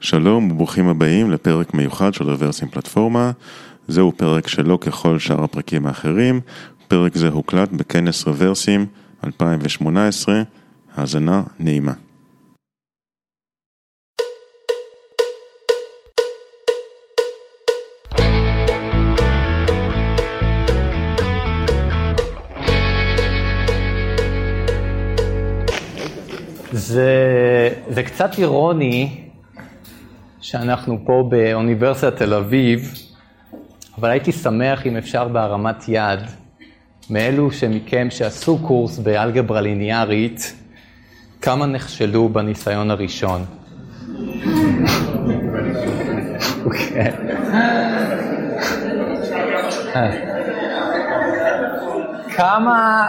שלום וברוכים הבאים לפרק מיוחד של רוורסים פלטפורמה. זהו פרק שלא ככל שאר הפרקים האחרים. פרק זה הוקלט בכנס רוורסים 2018. האזנה נעימה. זה, זה קצת אירוני שאנחנו פה באוניברסיטת תל אביב, אבל הייתי שמח אם אפשר בהרמת יד מאלו שמכם שעשו קורס באלגברה ליניארית, כמה נכשלו בניסיון הראשון. אוקיי. כמה...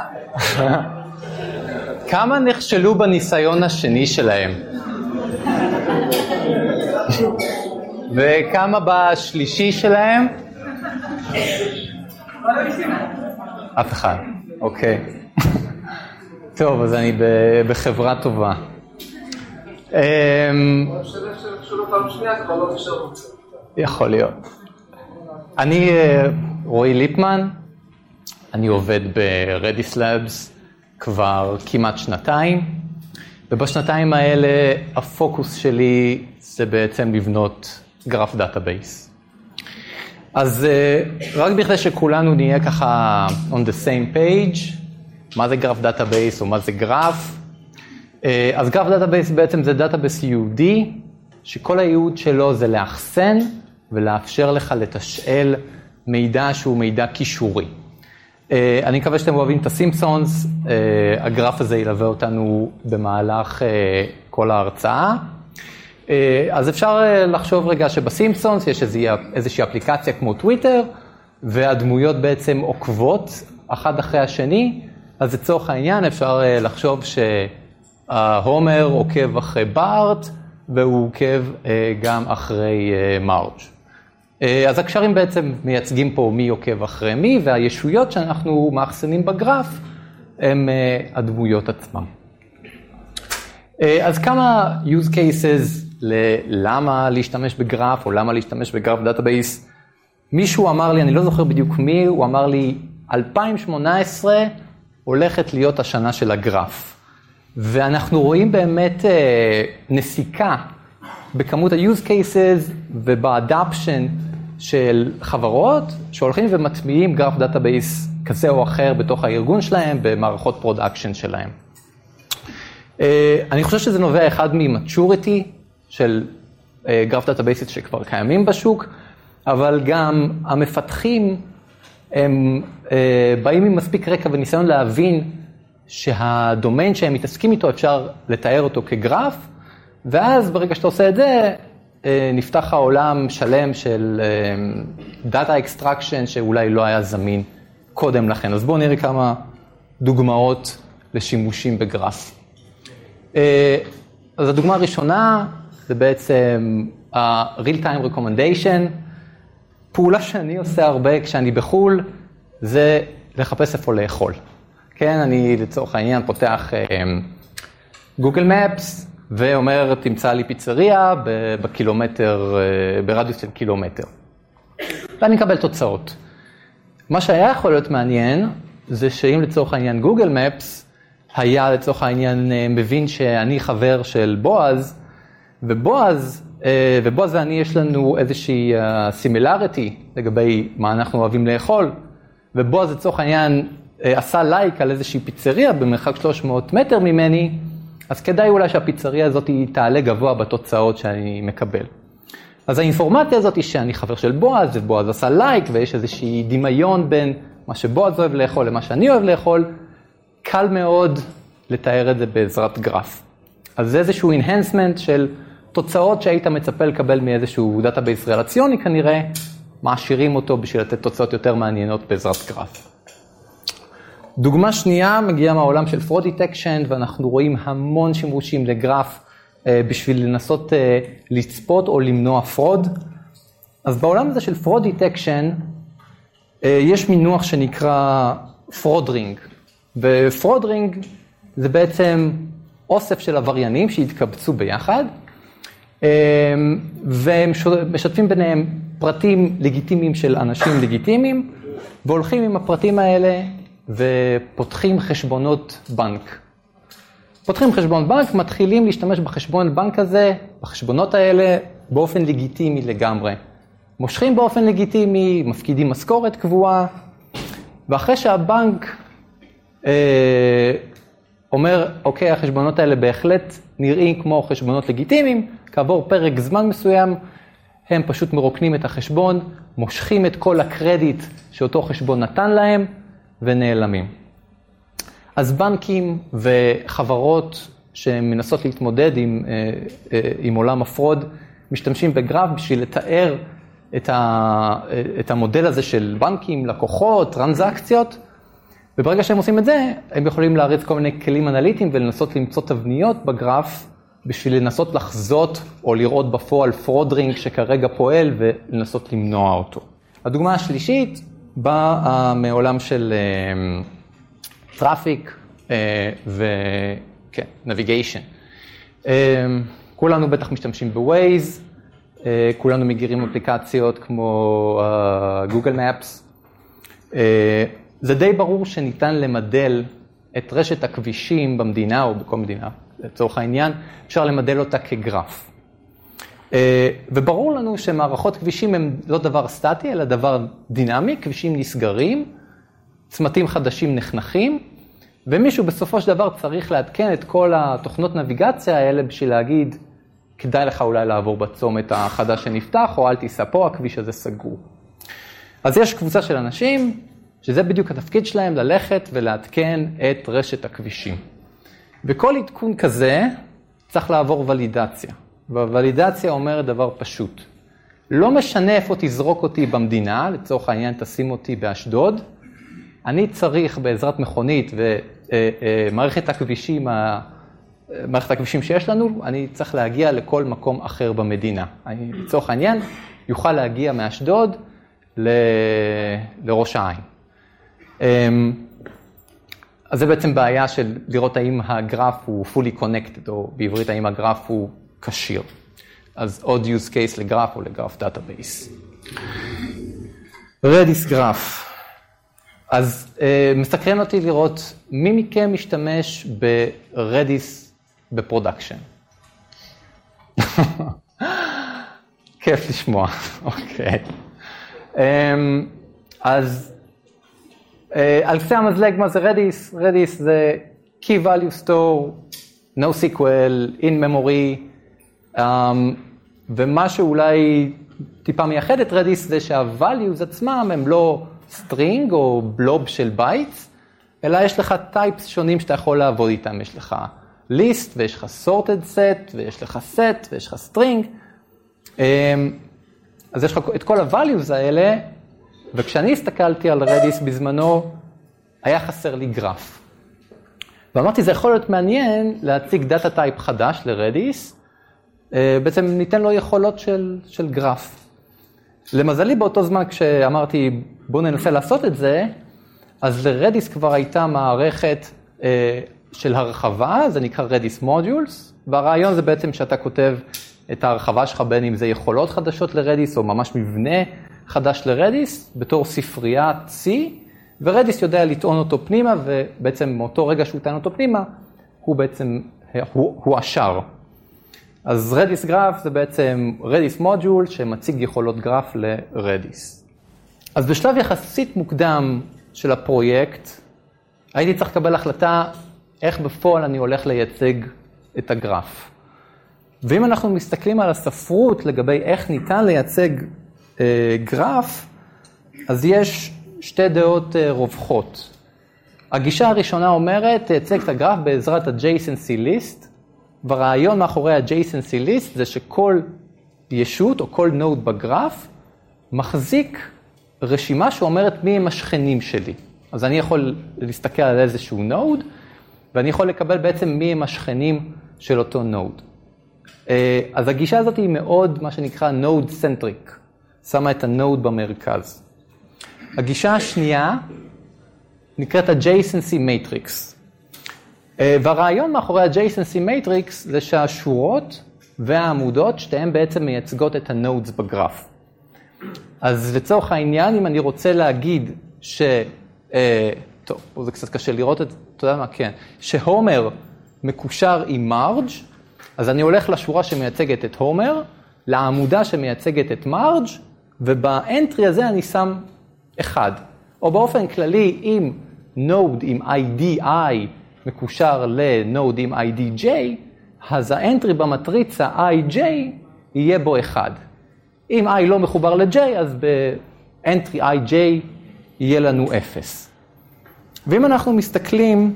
כמה נכשלו בניסיון השני שלהם? וכמה בשלישי שלהם? אף אחד, אוקיי. טוב, אז אני בחברה טובה. יכול להיות. אני רועי ליפמן, אני עובד ב-Redis Labs כבר כמעט שנתיים, ובשנתיים האלה הפוקוס שלי זה בעצם לבנות graph database. אז רק בכדי שכולנו נהיה ככה on the same page, מה זה graph database או מה זה גרף? אז graph database בעצם זה database ייעודי, שכל הייעוד שלו זה לאחסן ולאפשר לך לתשאל מידע שהוא מידע קישורי. אני מקווה שאתם אוהבים את הסימפסונס, הגרף הזה ילווה אותנו במהלך כל ההרצאה. אז אפשר לחשוב רגע שבסימפסונס יש איזושהי אפליקציה כמו טוויטר, והדמויות בעצם עוקבות אחד אחרי השני, אז לצורך העניין אפשר לחשוב שהומר עוקב אחרי בארט, והוא עוקב גם אחרי מרג'. אז הקשרים בעצם מייצגים פה מי עוקב אחרי מי, והישויות שאנחנו מאחסנים בגרף הם הדמויות עצמם. אז כמה use cases ללמה להשתמש בגרף או למה להשתמש ב graph database. מישהו אמר לי, אני לא זוכר בדיוק מי, הוא אמר לי, 2018 הולכת להיות השנה של הגרף. ואנחנו רואים באמת נסיקה בכמות ה-use cases וב adoption של חברות שהולכים ומטמיעים graph database כזה או אחר בתוך הארגון שלהם במערכות production שלהם. אני חושב שזה נובע אחד מ-maturity של graph databases שכבר קיימים בשוק, אבל גם המפתחים הם באים עם מספיק רקע וניסיון להבין שהדומיין שהם מתעסקים איתו אפשר לתאר אותו כגרף, ואז ברגע שאתה עושה את זה, נפתח עולם שלם של data extraction שאולי לא היה זמין קודם לכן. אז בואו נראה כמה דוגמאות לשימושים בגרף. אז הדוגמה הראשונה זה בעצם ה-real time recommendation. פעולה שאני עושה הרבה כשאני בחו"ל, זה לחפש איפה לאכול. כן, אני לצורך העניין פותח גוגל מפס ואומר, תמצא לי פיצריה בקילומטר, ברדיוס של קילומטר. ואני מקבל תוצאות. מה שהיה יכול להיות מעניין, זה שאם לצורך העניין גוגל מפס, היה לצורך העניין מבין שאני חבר של בועז, ובועז, ובועז ואני יש לנו איזושהי similarity לגבי מה אנחנו אוהבים לאכול, ובועז לצורך העניין עשה לייק על איזושהי פיצריה במרחק 300 מטר ממני, אז כדאי אולי שהפיצריה הזאת תעלה גבוה בתוצאות שאני מקבל. אז האינפורמציה הזאת היא שאני חבר של בועז, ובועז עשה לייק, ויש איזושהי דמיון בין מה שבועז אוהב לאכול למה שאני אוהב לאכול, קל מאוד לתאר את זה בעזרת גרף. אז זה איזשהו enhancement של תוצאות שהיית מצפה לקבל מאיזשהו database רלציוני כנראה, מעשירים אותו בשביל לתת תוצאות יותר מעניינות בעזרת גרף. דוגמה שנייה מגיעה מהעולם של fraud detection, ואנחנו רואים המון שימושים לגרף בשביל לנסות לצפות או למנוע fraud. אז בעולם הזה של fraud detection, יש מינוח שנקרא fraud ring, ו-fraud ring זה בעצם אוסף של עבריינים שהתקבצו ביחד, והם משתפים ביניהם פרטים לגיטימיים של אנשים לגיטימיים, והולכים עם הפרטים האלה ופותחים חשבונות בנק. פותחים חשבון בנק, מתחילים להשתמש בחשבון בנק הזה, בחשבונות האלה, באופן לגיטימי לגמרי. מושכים באופן לגיטימי, מפקידים משכורת קבועה, ואחרי שהבנק אה, אומר, אוקיי, החשבונות האלה בהחלט נראים כמו חשבונות לגיטימיים, כעבור פרק זמן מסוים, הם פשוט מרוקנים את החשבון, מושכים את כל הקרדיט שאותו חשבון נתן להם, ונעלמים. אז בנקים וחברות שמנסות להתמודד עם, אה, אה, עם עולם ה-fraud, משתמשים בגרף בשביל לתאר את, ה, את המודל הזה של בנקים, לקוחות, טרנזקציות, וברגע שהם עושים את זה, הם יכולים להריץ כל מיני כלים אנליטיים ולנסות למצוא תבניות בגרף בשביל לנסות לחזות או לראות בפועל fraud ring שכרגע פועל ולנסות למנוע אותו. הדוגמה השלישית באה מעולם של traffic uh, uh, וכן, כולנו בטח משתמשים בווייז, כולנו מכירים אפליקציות כמו Google Maps. זה די ברור שניתן למדל את רשת הכבישים במדינה או בכל מדינה, לצורך העניין, אפשר למדל אותה כגרף. אה, וברור לנו שמערכות כבישים הם לא דבר סטטי, אלא דבר דינמי, כבישים נסגרים, צמתים חדשים נחנכים, ומישהו בסופו של דבר צריך לעדכן את כל התוכנות נביגציה האלה בשביל להגיד, כדאי לך אולי לעבור בצומת החדש שנפתח, או אל תיסע פה, הכביש הזה סגור. אז יש קבוצה של אנשים, שזה בדיוק התפקיד שלהם, ללכת ולעדכן את רשת הכבישים. וכל עדכון כזה צריך לעבור ולידציה. והוולידציה אומרת דבר פשוט. לא משנה איפה תזרוק אותי במדינה, לצורך העניין תשים אותי באשדוד, אני צריך בעזרת מכונית ומערכת הכבישים, מערכת הכבישים שיש לנו, אני צריך להגיע לכל מקום אחר במדינה. אני, לצורך העניין, יוכל להגיע מאשדוד ל... לראש העין. אמ, אז זה בעצם בעיה של לראות האם הגרף הוא fully connected, או בעברית האם הגרף הוא כשיר. אז עוד use case לגרף או לגרף database. RedisGraph. אז אה, מסקרן אותי לראות מי מכם משתמש ב-Redis ב-production. כיף לשמוע, אוקיי. um, אז uh, על קצה המזלג מה זה Redis? Redis זה Key Value Store, NoSQL, In Memory, ומה שאולי טיפה מייחד את Redis זה שה-values עצמם הם לא string או blob של bytes, אלא יש לך types שונים שאתה יכול לעבוד איתם. יש לך list ויש לך sorted set ויש לך set ויש לך string. Um, אז יש לך את כל ה-values האלה, וכשאני הסתכלתי על Redis בזמנו, היה חסר לי גרף. ואמרתי, זה יכול להיות מעניין להציג data type חדש ל-Redis, בעצם ניתן לו יכולות של, של גרף. למזלי באותו זמן כשאמרתי בואו ננסה לעשות את זה, אז ל-Redis כבר הייתה מערכת אה, של הרחבה, זה נקרא Redis Modules, והרעיון זה בעצם שאתה כותב את ההרחבה שלך בין אם זה יכולות חדשות ל-Redis או ממש מבנה חדש לרדיס בתור ספריית C, ורדיס יודע לטעון אותו פנימה, ובעצם מאותו רגע שהוא טען אותו פנימה, הוא בעצם, הוא, הוא השאר. אז רדיס גרף זה בעצם רדיס מודול שמציג יכולות גרף לרדיס. אז בשלב יחסית מוקדם של הפרויקט, הייתי צריך לקבל החלטה איך בפועל אני הולך לייצג את הגרף. ואם אנחנו מסתכלים על הספרות לגבי איך ניתן לייצג אה, גרף, אז יש שתי דעות אה, רווחות. הגישה הראשונה אומרת, תייצג את הגרף בעזרת adjacency list, והרעיון מאחורי ה-adjacency list זה שכל ישות או כל node בגרף מחזיק רשימה שאומרת מי הם השכנים שלי. אז אני יכול להסתכל על איזשהו node, ואני יכול לקבל בעצם מי הם השכנים של אותו node. אה, אז הגישה הזאת היא מאוד, מה שנקרא node centric, שמה את ה-node במרכז. הגישה השנייה נקראת adjacency matrix. אה, והרעיון מאחורי ה-adjacency matrix זה שהשורות והעמודות, שתיהן בעצם מייצגות את ה-nodes בגרף. אז לצורך העניין, אם אני רוצה להגיד ש... אה, טוב, פה זה קצת קשה לראות את זה, אתה יודע מה? כן. שהומר מקושר עם מרג', אז אני הולך לשורה שמייצגת את הומר, לעמודה שמייצגת את מרג', וב-entry הזה אני שם אחד. או באופן כללי, אם node עם ID I מקושר ל-node עם ID J, אז ה-entry במטריצה I J יהיה בו אחד. אם I לא מחובר ל-J, אז באנטרי IJ יהיה לנו 0. ואם אנחנו מסתכלים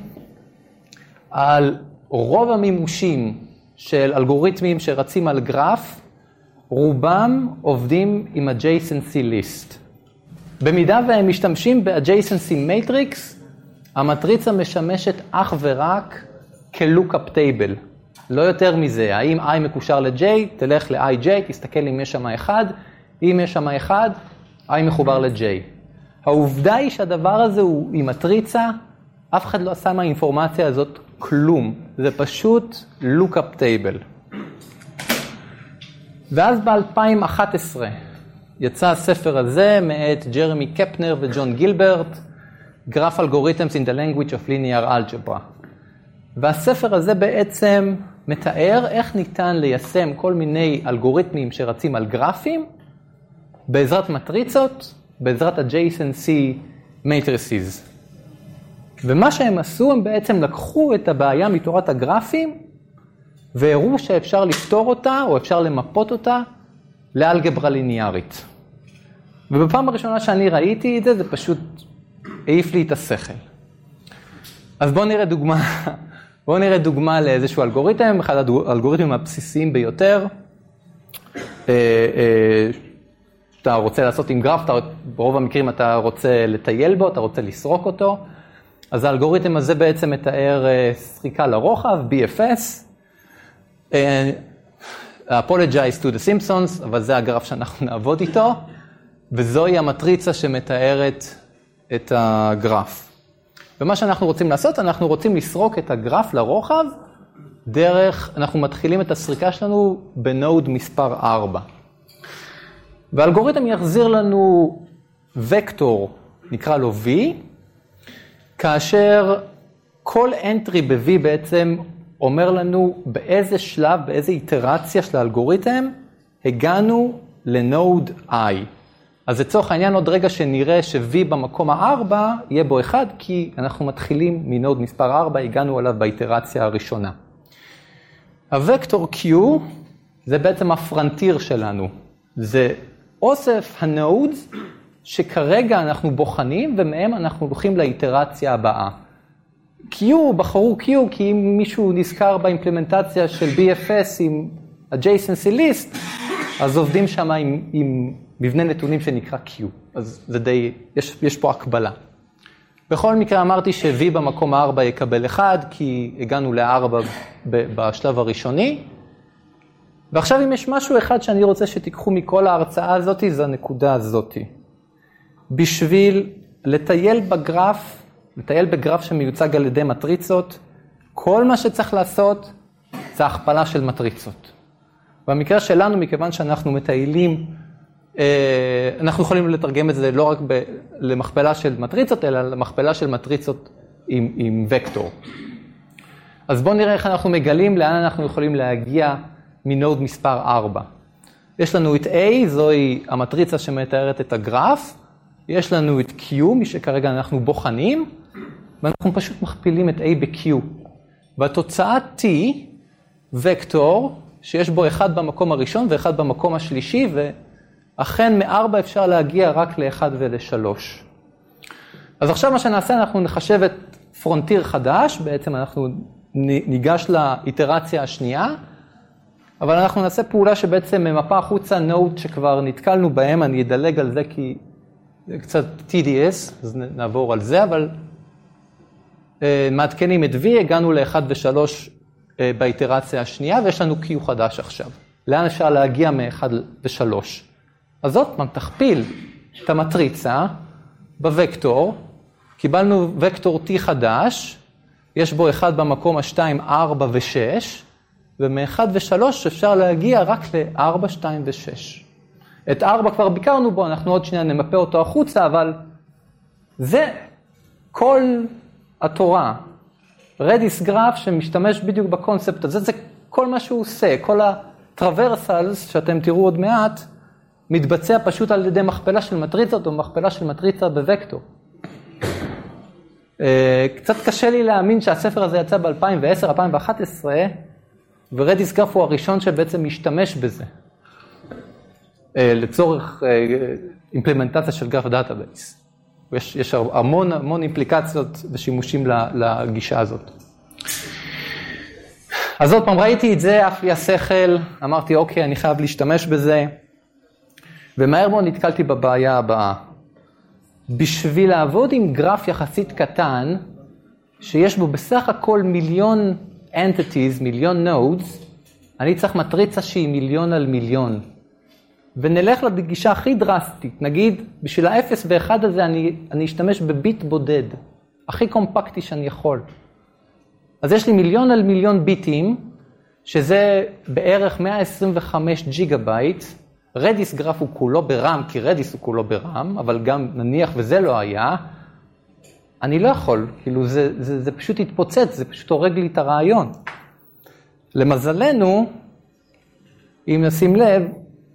על רוב המימושים של אלגוריתמים שרצים על גרף, רובם עובדים עם adjacency list. במידה והם משתמשים ב-adjacency matrix, המטריצה משמשת אך ורק כ-lookup table. לא יותר מזה, האם i מקושר ל-j, תלך ל-ij, תסתכל אם יש שם אחד, אם יש שם אחד, i מחובר ל-j. העובדה היא שהדבר הזה הוא עם מטריצה, אף אחד לא עשה מהאינפורמציה הזאת כלום, זה פשוט lookup table. ואז ב-2011 יצא הספר הזה מאת ג'רמי קפנר וג'ון גילברט, Graph Algorithms in the Language of Linear Algebra. והספר הזה בעצם מתאר איך ניתן ליישם כל מיני אלגוריתמים שרצים על גרפים בעזרת מטריצות, בעזרת ה-JSNC matrices. ומה שהם עשו, הם בעצם לקחו את הבעיה מתורת הגרפים והראו שאפשר לפתור אותה או אפשר למפות אותה לאלגברה ליניארית. ובפעם הראשונה שאני ראיתי את זה, זה פשוט העיף לי את השכל. אז בואו נראה דוגמה, בואו נראה דוגמה לאיזשהו אלגוריתם, אחד האלגוריתמים הבסיסיים ביותר. אה, אה, שאתה רוצה לעשות עם גרף, אתה, ברוב המקרים אתה רוצה לטייל בו, אתה רוצה לסרוק אותו. אז האלגוריתם הזה בעצם מתאר אה, סריקה לרוחב, BFS. apologize to the Simpsons, אבל זה הגרף שאנחנו נעבוד איתו, וזוהי המטריצה שמתארת את הגרף. ומה שאנחנו רוצים לעשות, אנחנו רוצים לסרוק את הגרף לרוחב דרך, אנחנו מתחילים את הסריקה שלנו בנוד מספר 4. והאלגוריתם יחזיר לנו וקטור, נקרא לו V, כאשר כל entry ב-V בעצם אומר לנו באיזה שלב, באיזה איטרציה של האלגוריתם הגענו ל-node I. אז לצורך העניין עוד רגע שנראה ש-V במקום ה-4 יהיה בו 1, כי אנחנו מתחילים מ-node מספר 4, הגענו אליו באיטרציה הראשונה. הוקטור Q זה בעצם ה-frontier שלנו. זה אוסף ה-nodes שכרגע אנחנו בוחנים ומהם אנחנו הולכים לאיטרציה הבאה. Q, בחרו Q כי אם מישהו נזכר ב-אימפלמנטציה של BFS עם adjacency list, אז עובדים שם עם, עם מבנה נתונים שנקרא Q. אז זה די, יש, יש פה הקבלה. בכל מקרה אמרתי ש-V במקום 4 יקבל 1, כי הגענו ל-4 בשלב הראשוני. ועכשיו אם יש משהו אחד שאני רוצה שתיקחו מכל ההרצאה הזאת, זה הנקודה הזאת. בשביל לטייל בגרף, לטייל בגרף שמיוצג על ידי מטריצות, כל מה שצריך לעשות זה הכפלה של מטריצות. במקרה שלנו, מכיוון שאנחנו מטיילים, אנחנו יכולים לתרגם את זה לא רק ב, למכפלה של מטריצות, אלא למכפלה של מטריצות עם, עם וקטור. אז בואו נראה איך אנחנו מגלים לאן אנחנו יכולים להגיע מנוד מספר 4. יש לנו את A, זוהי המטריצה שמתארת את הגרף, יש לנו את Q, מי שכרגע אנחנו בוחנים, ואנחנו פשוט מכפילים את A ב-Q. והתוצאה T, וקטור, שיש בו אחד במקום הראשון ואחד במקום השלישי, ואכן מארבע אפשר להגיע רק לאחד ולשלוש. אז עכשיו מה שנעשה, אנחנו נחשב את פרונטיר חדש, בעצם אנחנו ניגש לאיטרציה השנייה, אבל אנחנו נעשה פעולה שבעצם ממפה החוצה נוט שכבר נתקלנו בהם, אני אדלג על זה כי זה קצת TDS, אז נעבור על זה, אבל uh, מעדכנים את V, הגענו ל-1 ו-3 uh, באיטרציה השנייה, ויש לנו Q חדש עכשיו. לאן אפשר להגיע מ-1 ו-3? אז עוד פעם, תכפיל את המטריצה בוקטור, קיבלנו וקטור T חדש, יש בו 1 במקום ה-2, 4 ו-6, ומ-1 ו-3 אפשר להגיע רק ל-4, 2 ו-6. את 4 כבר ביקרנו בו, אנחנו עוד שנייה נמפה אותו החוצה, אבל זה כל התורה. רדיס גרף שמשתמש בדיוק בקונספט הזה, זה כל מה שהוא עושה, כל הטרוורסלס שאתם תראו עוד מעט, מתבצע פשוט על ידי מכפלה של מטריצות או מכפלה של מטריצה בווקטור. אה, קצת קשה לי להאמין שהספר הזה יצא ב-2010-2011, ו-RedisGraph הוא הראשון שבעצם משתמש בזה, אה, לצורך אה, אימפלמנטציה של גרף database. יש, יש המון המון אימפליקציות ושימושים לגישה הזאת. אז עוד פעם, ראיתי את זה, עף לי השכל, אמרתי, אוקיי, אני חייב להשתמש בזה, ומהר מאוד נתקלתי בבעיה הבאה. בשביל לעבוד עם גרף יחסית קטן, שיש בו בסך הכל מיליון entities, מיליון nodes, אני צריך מטריצה שהיא מיליון על מיליון. ונלך לגישה הכי דרסטית, נגיד, בשביל האפס ואחד הזה אני, אני אשתמש בביט בודד, הכי קומפקטי שאני יכול. אז יש לי מיליון על מיליון ביטים, שזה בערך 125 ג'יגה בייט, RedisGraph הוא כולו ברם, כי Redis הוא כולו ברם, אבל גם נניח וזה לא היה, אני לא יכול, כאילו זה, זה, זה פשוט התפוצץ, זה פשוט הורג לי את הרעיון. למזלנו, אם נשים לב,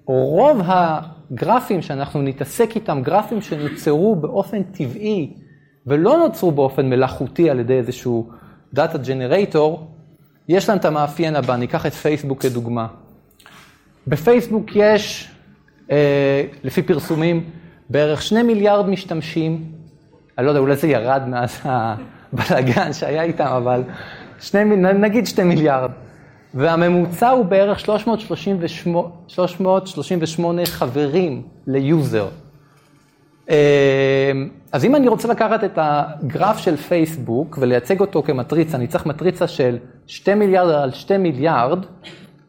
רוב הגרפים שאנחנו נתעסק איתם, גרפים שנוצרו באופן טבעי ולא נוצרו באופן מלאכותי על ידי איזשהו דאטה ג'נרייטור, יש להם את המאפיין הבא, ניקח את פייסבוק כדוגמה. בפייסבוק יש, אה, לפי פרסומים, בערך שני מיליארד משתמשים, אני לא יודע, אולי זה ירד מאז הבלאגן שהיה איתם, אבל שני, נגיד שתי מיליארד. והממוצע הוא בערך 338, 338 חברים ל user. אה, אז אם אני רוצה לקחת את הגרף של פייסבוק ולייצג אותו כמטריצה, אני צריך מטריצה של 2 מיליארד על 2 מיליארד,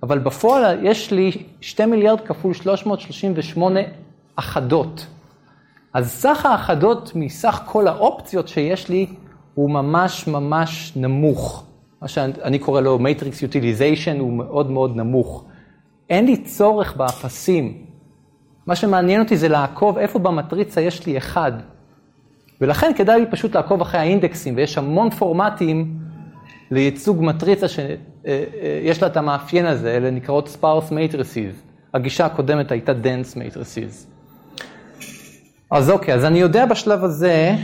אבל בפועל יש לי 2 מיליארד כפול 338 אחדות. אז סך האחדות מסך כל האופציות שיש לי הוא ממש ממש נמוך. מה שאני קורא לו Matrix Utilization הוא מאוד מאוד נמוך. אין לי צורך באפסים. מה שמעניין אותי זה לעקוב איפה במטריצה יש לי אחד. ולכן כדאי לי פשוט לעקוב אחרי האינדקסים, ויש המון פורמטים לייצוג מטריצה אה, אה, לה את המאפיין הזה, אלה נקראות sparse matrices. הגישה הקודמת הייתה dense matrices. אז אוקיי, אז אני יודע בשלב הזה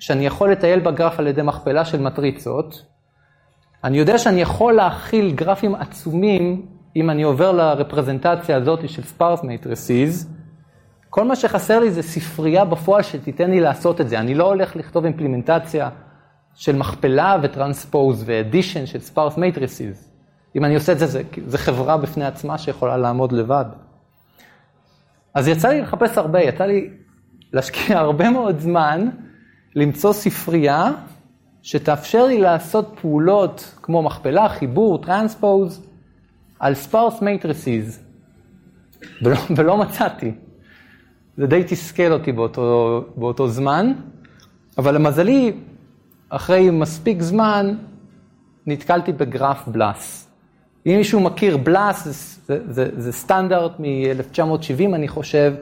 שאני יכול לטייל בגרף על ידי מכפלה של מטריצות. אני יודע שאני יכול להכיל גרפים עצומים אם אני עובר לרפרזנטציה הזאת של sparse matrices. כל מה שחסר לי זה ספרייה בפועל שתיתן לי לעשות את זה. אני לא הולך לכתוב אימפלימנטציה של מכפלה וטרנספוז ואדישן של sparse matrices. אם אני עושה את זה, זה, זה חברה בפני עצמה שיכולה לעמוד לבד. אז יצא לי לחפש הרבה, יצא לי להשקיע הרבה מאוד זמן למצוא ספרייה שתאפשר לי לעשות פעולות כמו מכפלה, חיבור, טרנספוז, על sparse matrices, ולא, ולא מצאתי. זה די תסכל אותי באותו, באותו זמן, אבל למזלי, אחרי מספיק זמן, נתקלתי בגרף בלאס. אם מישהו מכיר בלאס, זה, זה, זה, זה סטנדרט מ-1970, אני חושב,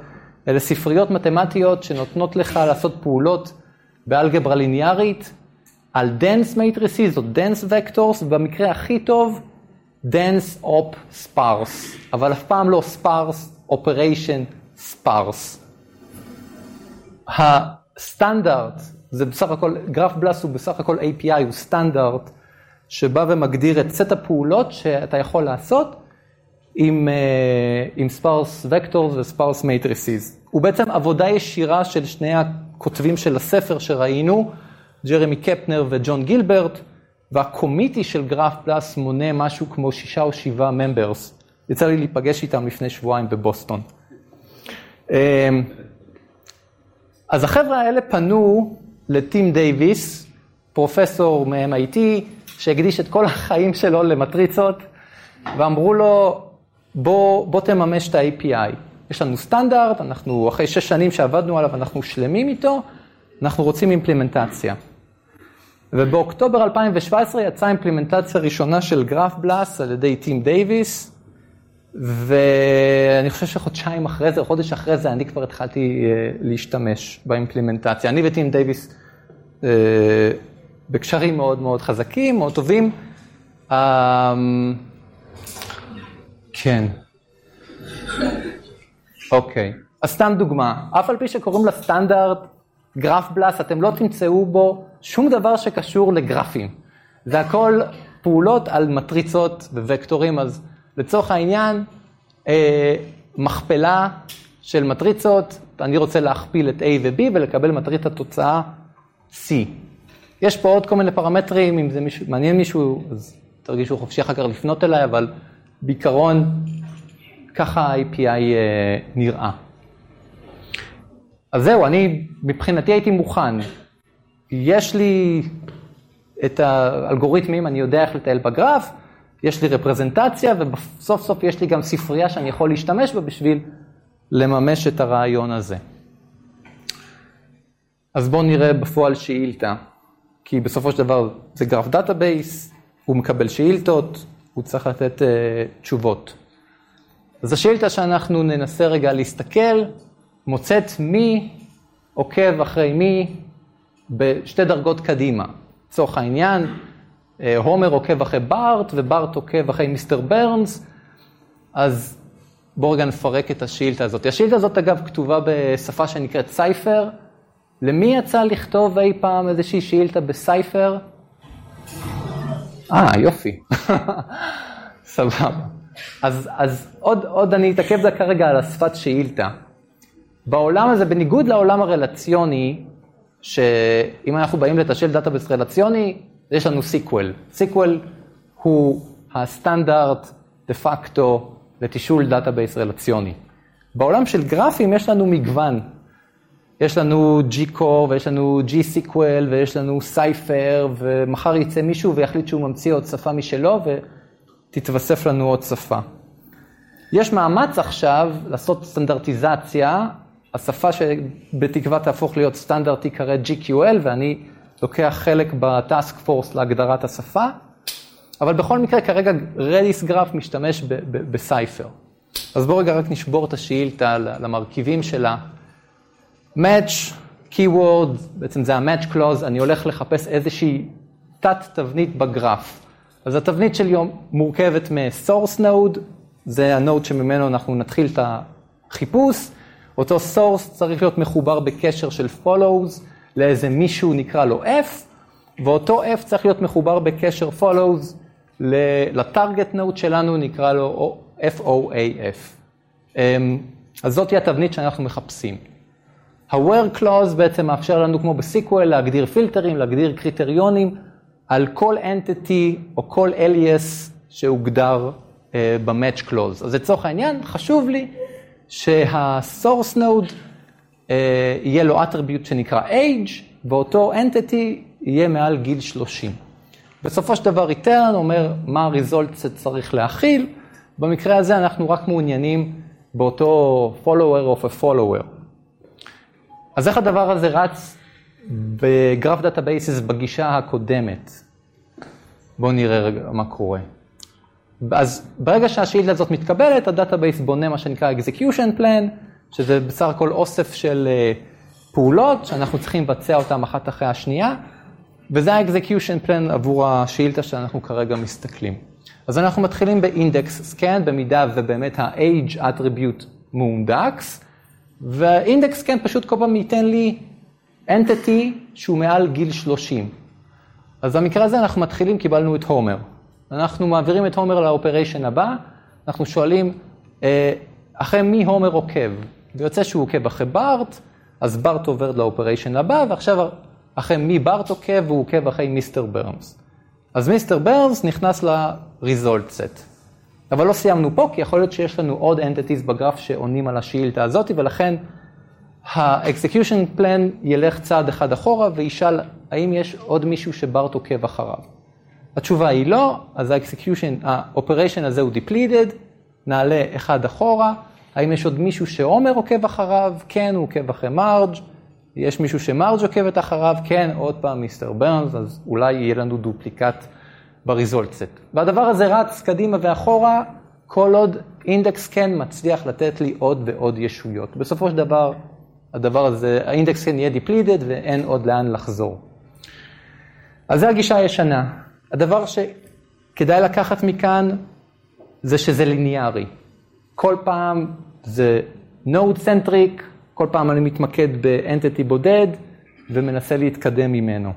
אלה ספריות מתמטיות שנותנות לך לעשות פעולות באלגברה ליניארית, על dense matrices או dense vectors, ובמקרה הכי טוב, dense op sparse, אבל אף פעם לא sparse operation sparse. הסטנדרט, זה בסך הכל, גרף בלאס הוא בסך הכל API, הוא סטנדרט שבא ומגדיר את סט הפעולות שאתה יכול לעשות עם, אה, עם sparse vectors ו-sparse matrices. הוא בעצם עבודה ישירה של שני הכותבים של הספר שראינו, ג'רמי קפנר וג'ון גילברט, והקומיטי של גרף פלאס מונה משהו כמו שישה או שבעה ממברס. יצא לי להיפגש איתם לפני שבועיים בבוסטון. אמ, אז החבר'ה האלה פנו לטים דייוויס, פרופסור מ-MIT, שהקדיש את כל החיים שלו למטריצות, ואמרו לו, בוא, בוא תממש את ה-API. יש לנו סטנדרט, אנחנו אחרי שש שנים שעבדנו עליו, אנחנו שלמים איתו, אנחנו רוצים אימפלימנטציה. ובאוקטובר 2017 יצאה אימפלימנטציה ראשונה של GraphBLAS על ידי טים דייוויס, ואני חושב שחודשיים אחרי זה, או חודש אחרי זה, אני כבר התחלתי אה, להשתמש באימפלימנטציה. אני וטים דייוויס בקשרים מאוד מאוד חזקים, מאוד טובים. אה, כן. אוקיי, אז סתם דוגמה, אף על פי שקוראים לה סטנדרט גרף בלאס, אתם לא תמצאו בו שום דבר שקשור לגרפים. זה הכל פעולות על מטריצות ווקטורים, אז לצורך העניין, אה, מכפלה של מטריצות, אני רוצה להכפיל את A ו-B ולקבל מטריצת תוצאה C. יש פה עוד כל מיני פרמטרים, אם זה מישהו, מעניין מישהו, אז תרגישו חופשי אחר כך לפנות אליי, אבל בעיקרון, ככה ה-API אה, נראה. אז זהו, אני מבחינתי הייתי מוכן. יש לי את האלגוריתמים, אני יודע איך לטייל בגרף, יש לי רפרזנטציה, וסוף סוף יש לי גם ספרייה שאני יכול להשתמש בה בשביל לממש את הרעיון הזה. אז בואו נראה בפועל שאילתה, כי בסופו של דבר זה graph database, הוא מקבל שאילתות, הוא צריך לתת uh, תשובות. אז השאילתה שאנחנו ננסה רגע להסתכל, מוצאת מי עוקב אחרי מי בשתי דרגות קדימה. לצורך העניין, אה, הומר עוקב אחרי בארט וברט עוקב אחרי מיסטר ברנס, אז בואו רגע נפרק את השאילתה הזאת. השאילתה הזאת אגב כתובה בשפה שנקראת סייפר. למי יצא לכתוב אי פעם איזושהי שאילתה בסייפר? אה, יופי. סבבה. אז, אז עוד, עוד אני אתעכב דקה רגע על השפת שאילתה. בעולם הזה, בניגוד לעולם הרלציוני, שאם אנחנו באים לתשאל database רלציוני, יש לנו SQL. SQL הוא הסטנדרט דה פקטו לתשאול database רלציוני. בעולם של גרפים יש לנו מגוון. יש לנו G-Core ויש לנו G-SQL ויש לנו Cypher ומחר יצא מישהו ויחליט שהוא ממציא עוד שפה משלו ותתווסף לנו עוד שפה. יש מאמץ עכשיו לעשות סטנדרטיזציה, השפה שבתקווה תהפוך להיות סטנדרט תיקרא GQL ואני לוקח חלק בטאסק פורס להגדרת השפה, אבל בכל מקרה כרגע רדיס גרף משתמש בסייפר. אז בואו רגע רק נשבור את השאילתה למרכיבים שלה. Match, keyword, בעצם זה ה-match clause, אני הולך לחפש איזושהי תת תבנית בגרף. אז התבנית שלי מורכבת מ-source node, זה ה node שממנו אנחנו נתחיל את החיפוש. אותו source צריך להיות מחובר בקשר של follows לאיזה מישהו נקרא לו F, ואותו F צריך להיות מחובר בקשר follows ל target node שלנו, נקרא לו FOAF. אמ, אז זאתי התבנית שאנחנו מחפשים. ה-where clause בעצם מאפשר לנו, כמו בסיקוול, להגדיר פילטרים, להגדיר קריטריונים על כל entity או כל alias שהוגדר uh, ב-match clause. אז לצורך העניין, חשוב לי שה-source node אה, יהיה לו attribute שנקרא age, ואותו entity יהיה מעל גיל 30. בסופו של דבר return אומר מה ה-result שצריך להכיל, במקרה הזה אנחנו רק מעוניינים באותו follower of a follower. אז איך הדבר הזה רץ ב graph databases בגישה הקודמת? בואו נראה רגע מה קורה. אז ברגע שהשאילתה הזאת מתקבלת, ה database בונה מה שנקרא execution plan, שזה בסך הכל אוסף של אה, פעולות שאנחנו צריכים לבצע אותן אחת אחרי השנייה, וזה ה-execution plan עבור השאילתה שאנחנו כרגע מסתכלים. אז אנחנו מתחילים ב-index scan, במידה ובאמת ה-age attribute מאונדקס, וה-index scan פשוט כל פעם ייתן לי entity שהוא מעל גיל 30. אז במקרה הזה אנחנו מתחילים, קיבלנו את הומר. אנחנו מעבירים את הומר ל operation הבא, אנחנו שואלים, אה, אחרי מי הומר עוקב? ויוצא שהוא עוקב אחרי בארט, אז בארט עובר ל operation הבא, ועכשיו אחרי מי בארט עוקב, הוא עוקב אחרי מיסטר ברנס. אז מיסטר ברנס נכנס ל-result set. אבל לא סיימנו פה, כי יכול להיות שיש לנו עוד entities בגרף שעונים על השאילתה הזאת, ולכן ה-execution plan ילך צעד אחד אחורה וישאל האם יש עוד מישהו שבארט עוקב אחריו. התשובה היא לא, אז ה-execution, ה-operation הזה הוא depleted, נעלה אחד אחורה, האם יש עוד מישהו שעומר עוקב אחריו? כן, הוא עוקב אחרי מרג', יש מישהו שמרג' עוקבת אחריו, כן, עוד פעם מיסטר ברנס, אז אולי יהיה לנו duplicate ב result set. והדבר הזה רץ קדימה ואחורה, כל עוד index scan מצליח לתת לי עוד ועוד ישויות. בסופו של דבר, הדבר הזה, ה index scan יהיה depleted ואין עוד לאן לחזור. אז זו הגישה הישנה. הדבר שכדאי לקחת מכאן זה שזה ליניארי. כל פעם זה node centric, כל פעם אני מתמקד באנטיטי בודד ומנסה להתקדם ממנו.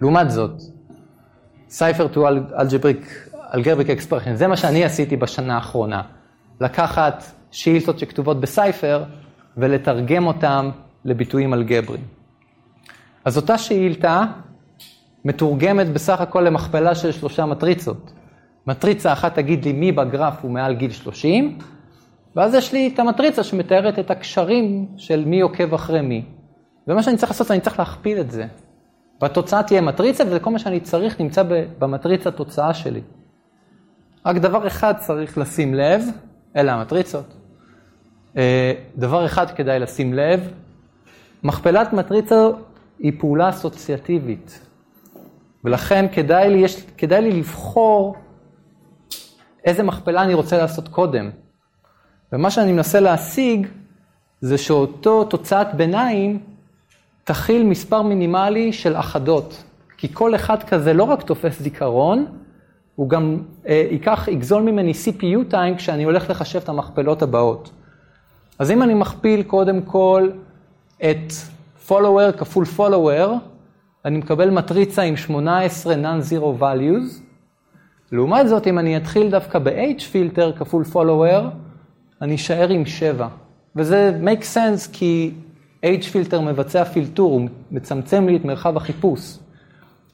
לעומת זאת, Cipher to Algebraic, Algebraic Expression, זה מה שאני עשיתי בשנה האחרונה. לקחת שאילתות שכתובות בסייפר ולתרגם אותן לביטויים אלגבריים. אז אותה שאילתה מתורגמת בסך הכל למכפלה של שלושה מטריצות. מטריצה אחת תגיד לי מי בגרף הוא מעל גיל 30, ואז יש לי את המטריצה שמתארת את הקשרים של מי עוקב אחרי מי. ומה שאני צריך לעשות, אני צריך להכפיל את זה. והתוצאה תהיה מטריצה, וזה כל מה שאני צריך נמצא במטריצה תוצאה שלי. רק דבר אחד צריך לשים לב, אלה המטריצות. אה, דבר אחד כדאי לשים לב, מכפלת מטריצה היא פעולה אסוציאטיבית. ולכן כדאי לי, יש, כדאי לי לבחור איזה מכפלה אני רוצה לעשות קודם. ומה שאני מנסה להשיג זה שאותו תוצאת ביניים תכיל מספר מינימלי של אחדות. כי כל אחד כזה לא רק תופס זיכרון, הוא גם אה, ייקח, יגזול ממני CPU time כשאני הולך לחשב את המכפלות הבאות. אז אם אני מכפיל קודם כל את follower כפול follower, אני מקבל מטריצה עם 18 non-zero values. לעומת זאת, אם אני אתחיל דווקא ב-H filter כפול follower, אני אשאר עם 7. וזה make sense כי H filter מבצע פילטור, הוא מצמצם לי את מרחב החיפוש.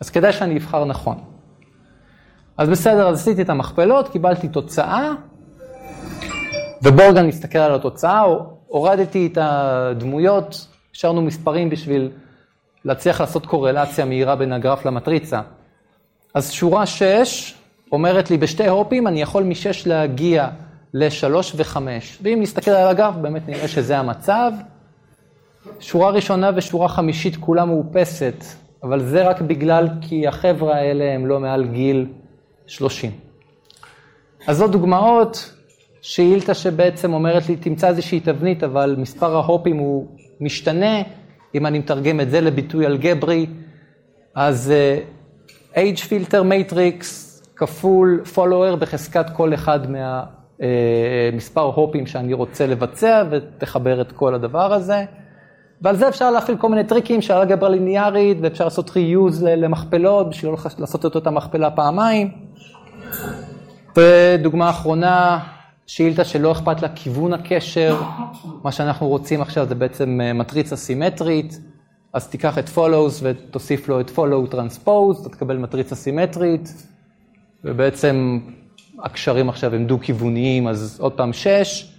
אז כדאי שאני אבחר נכון. אז בסדר, אז עשיתי את המכפלות, קיבלתי תוצאה, ובורגן נסתכל על התוצאה, הורדתי את הדמויות, השארנו מספרים בשביל להצליח לעשות קורלציה מהירה בין הגרף למטריצה. אז שורה 6 אומרת לי, בשתי הופים אני יכול מ-6 להגיע ל-3 ו-5. ואם נסתכל על הגרף, באמת נראה שזה המצב. שורה ראשונה ושורה חמישית כולה מאופסת, אבל זה רק בגלל כי החבר'ה האלה הם לא מעל גיל 30. אז זו דוגמאות, שאילתה שבעצם אומרת לי, תמצא איזושהי תבנית, אבל מספר ההופים הוא משתנה. אם אני מתרגם את זה לביטוי אלגברי, אז uh, age filter matrix כפול follower בחזקת כל אחד מהמספר uh, הופים שאני רוצה לבצע, ותחבר את כל הדבר הזה. ועל זה אפשר להפעיל כל מיני טריקים של אלגברה ליניארית, ואפשר לעשות reuse למכפלות, בשביל לא לעשות את אותה מכפלה פעמיים. ודוגמה אחרונה, שאילתה שלא אכפת לה כיוון הקשר, מה שאנחנו רוצים עכשיו זה בעצם אה, מטריצה סימטרית, אז תיקח את follows ותוסיף לו את follow transpose, אתה תקבל מטריצה סימטרית, ובעצם הקשרים עכשיו הם דו-כיווניים, אז עוד פעם 6,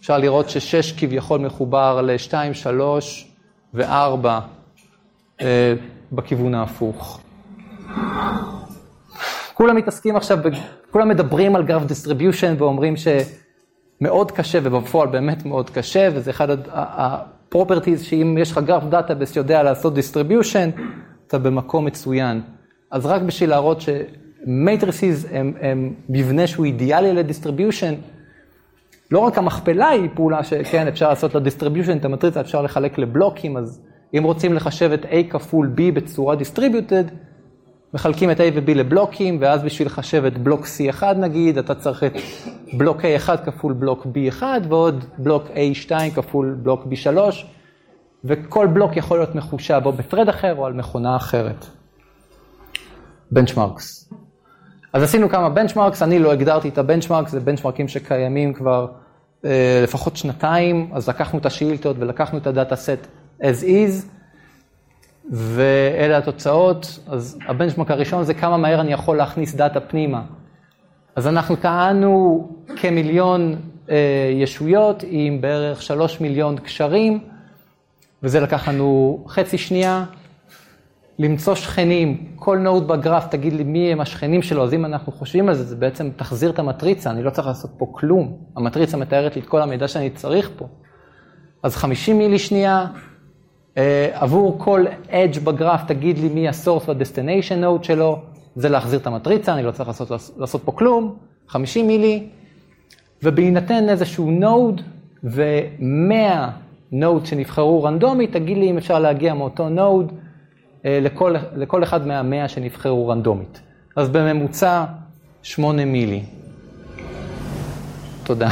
אפשר לראות ש-6 כביכול מחובר ל-2, 3 ו-4 אה, בכיוון ההפוך. כולם מתעסקים עכשיו, כולם מדברים על graph distribution ואומרים שמאוד קשה, ובפועל באמת מאוד קשה, וזה אחד ה properties שאם יש לך graph database שיודע לעשות distribution, אתה במקום מצוין. אז רק בשביל להראות ש matrices הם, הם מבנה שהוא אידיאלי ל distribution, לא רק המכפלה היא פעולה שכן, אפשר לעשות ל distribution, את המטריצה אפשר לחלק לבלוקים, אז אם רוצים לחשב את A כפול B בצורה distributed, מחלקים את A ו-B לבלוקים, ואז בשביל לחשב את בלוק C1 נגיד, אתה צריך את בלוק A1 כפול בלוק B1, ועוד בלוק A2 כפול בלוק B3, וכל בלוק יכול להיות מחושב או בפרד אחר או על מכונה אחרת. בנצ'מרקס. אז עשינו כמה בנצ'מרקס, אני לא הגדרתי את הבנצ'מרקס, זה בנצ'מרקים שקיימים כבר אה, לפחות שנתיים, אז לקחנו את השאילתות ולקחנו את הדאטה סט as is, ואלה התוצאות. אז ה benchmark הראשון זה כמה מהר אני יכול להכניס דאטה פנימה. אז אנחנו טענו כמיליון אה, ישויות עם בערך שלוש מיליון קשרים, וזה לקח לנו חצי שנייה. למצוא שכנים, כל node בגרף תגיד לי מי הם השכנים שלו, אז אם אנחנו חושבים על זה, זה בעצם תחזיר את המטריצה, אני לא צריך לעשות פה כלום. המטריצה מתארת לי את כל המידע שאני צריך פה. אז 50 מילי שנייה, עבור כל edge בגרף תגיד לי מי ה-source וה-destination node שלו, זה להחזיר את המטריצה, אני לא צריך לעשות, לעשות פה כלום, 50 מילי, ובהינתן איזשהו node ו-100 node שנבחרו רנדומית, תגיד לי אם אפשר להגיע מאותו node לכל, לכל אחד מהמאה שנבחרו רנדומית. אז בממוצע 8 מילי. תודה.